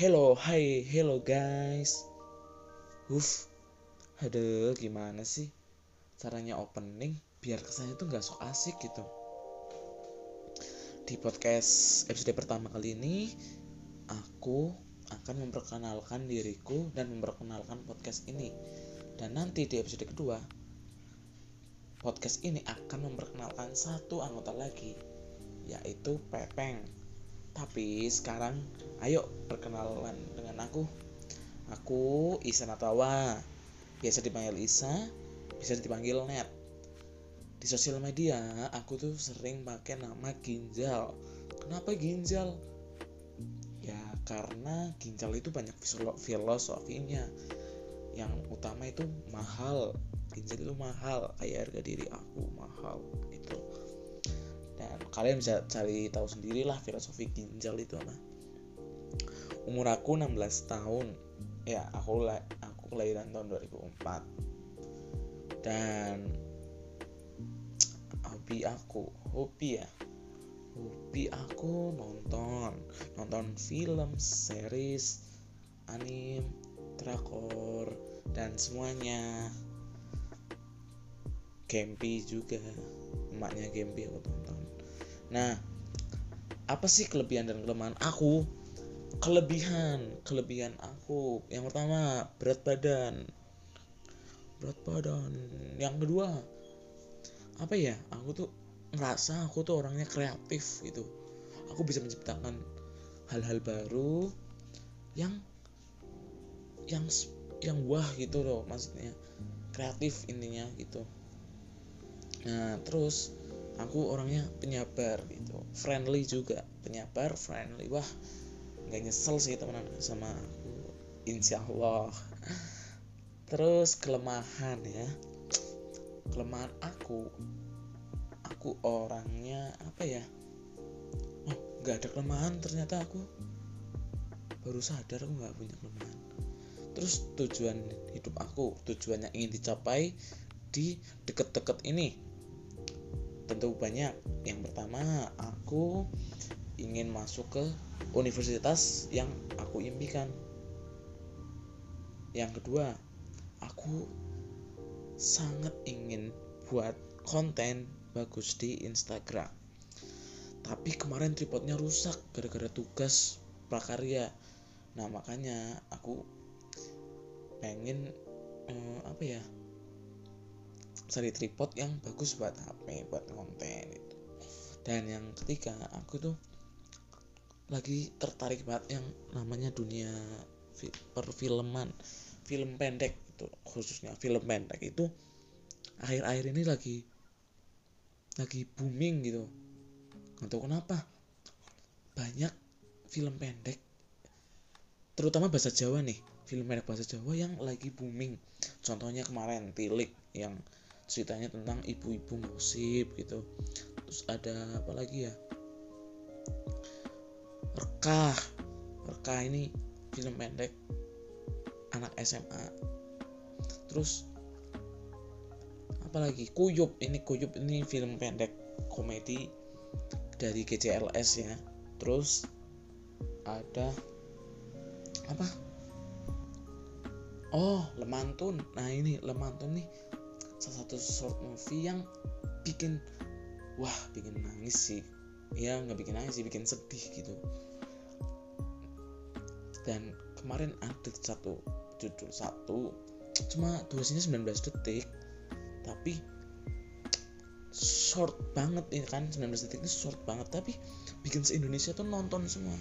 Hello, hai, hello guys. Uff, aduh gimana sih caranya opening biar kesannya tuh nggak sok asik gitu. Di podcast episode pertama kali ini, aku akan memperkenalkan diriku dan memperkenalkan podcast ini. Dan nanti di episode kedua, podcast ini akan memperkenalkan satu anggota lagi, yaitu Pepeng. Tapi sekarang ayo perkenalan dengan aku. Aku Isa Natawa. Biasa dipanggil Isa, bisa dipanggil Net. Di sosial media aku tuh sering pakai nama Ginjal. Kenapa Ginjal? Ya karena ginjal itu banyak filosofinya. Yang utama itu mahal. Ginjal itu mahal, kayak harga diri aku mahal gitu dan kalian bisa cari tahu sendirilah filosofi ginjal itu apa. Umur aku 16 tahun. Ya aku aku kelahiran tahun 2004 dan hobi aku hobi ya hobi aku nonton nonton film series anim drakor dan semuanya. Gempi juga emaknya Gempi aku tonton nah apa sih kelebihan dan kelemahan aku? Kelebihan kelebihan aku. Yang pertama berat badan. Berat badan. Yang kedua apa ya? Aku tuh ngerasa aku tuh orangnya kreatif gitu. Aku bisa menciptakan hal-hal baru yang yang yang wah gitu loh maksudnya. Kreatif intinya gitu. Nah terus aku orangnya penyabar gitu. Friendly juga penyabar friendly. Wah nggak nyesel sih temenan sama aku. Insya Allah terus kelemahan ya. Kelemahan aku aku orangnya apa ya? Oh nggak ada kelemahan ternyata aku. Baru sadar aku nggak punya kelemahan. Terus tujuan hidup aku tujuannya ingin dicapai di deket-deket ini tentu banyak. Yang pertama aku ingin masuk ke universitas yang aku impikan. Yang kedua aku sangat ingin buat konten bagus di Instagram. Tapi kemarin tripodnya rusak gara-gara tugas prakarya. Nah makanya aku pengen eh, apa ya cari tripod yang bagus buat HP buat konten itu. Dan yang ketiga aku tuh lagi tertarik banget yang namanya dunia perfilman film pendek itu khususnya film pendek itu akhir-akhir ini lagi lagi booming gitu. Nggak kenapa banyak film pendek terutama bahasa Jawa nih film pendek bahasa Jawa yang lagi booming. Contohnya kemarin Tilik yang ceritanya tentang ibu-ibu gosip gitu. Terus ada apa lagi ya? Rekah rekah ini film pendek anak SMA terus apalagi kuyup. Ini kuyup ini film pendek komedi dari GCLS ya. Terus ada apa? Oh lemantun. Nah ini lemantun nih salah satu short movie yang bikin wah bikin nangis sih. Ya nggak bikin nangis sih bikin sedih gitu. Dan kemarin ada satu judul satu cuma durasinya 19 detik tapi short banget ini kan? 19 detik ini short banget tapi bikin se Indonesia tuh nonton semua.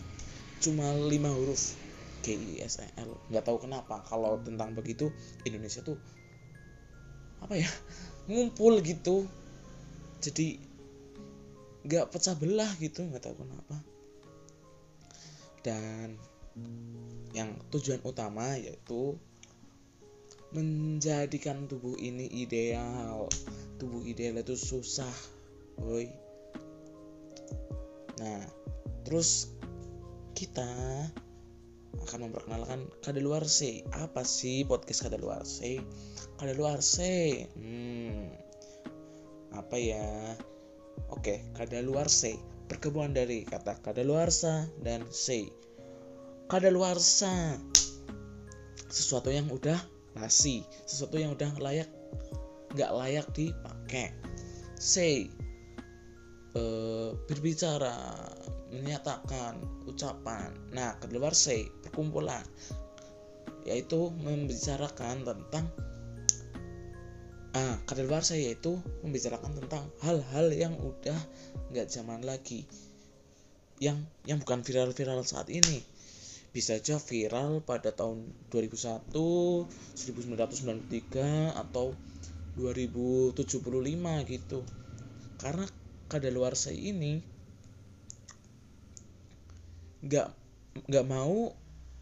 Cuma lima huruf G I S E L. Nggak tahu kenapa kalau tentang begitu Indonesia tuh apa ya ngumpul gitu. Jadi nggak pecah belah gitu nggak tahu kenapa. Dan yang tujuan utama yaitu menjadikan tubuh ini ideal. Tubuh ideal itu susah boy nah terus kita akan memperkenalkan kadaluarse. Apa sih podcast kadaluarse? Kadaluarse. Hmm. Apa ya? Oke kadaluarse. Perkebunan dari kata kadaluarsa dan se. Kadaluarsa. Sesuatu yang udah basi sesuatu yang udah layak nggak layak dipakai. Say uh, berbicara menyatakan ucapan nah keluar say perkumpulan yaitu membicarakan tentang ah kadaluarsa yaitu membicarakan tentang hal-hal yang udah nggak zaman lagi yang yang bukan viral-viral saat ini bisa aja viral pada tahun 2001, 1993 atau 2075 gitu. Karena kadaluarsa ini nggak nggak mau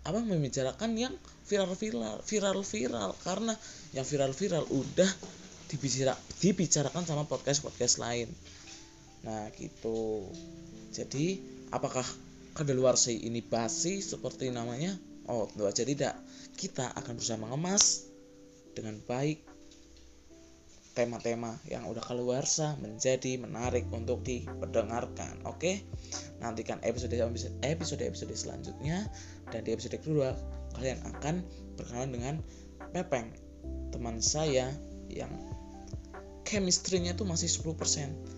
apa membicarakan yang viral-viral viral-viral karena yang viral-viral udah dibicara, dibicarakan sama podcast-podcast lain. Nah, gitu. Jadi, apakah kadaluarsa ini basi seperti namanya? Oh, tentu aja tidak. Kita akan berusaha mengemas dengan baik tema-tema yang udah keluarsa menjadi menarik untuk diperdengarkan. Oke, nantikan episode episode episode selanjutnya dan di episode kedua kalian akan berkenalan dengan Pepeng, teman saya yang chemistry-nya tuh masih 10%.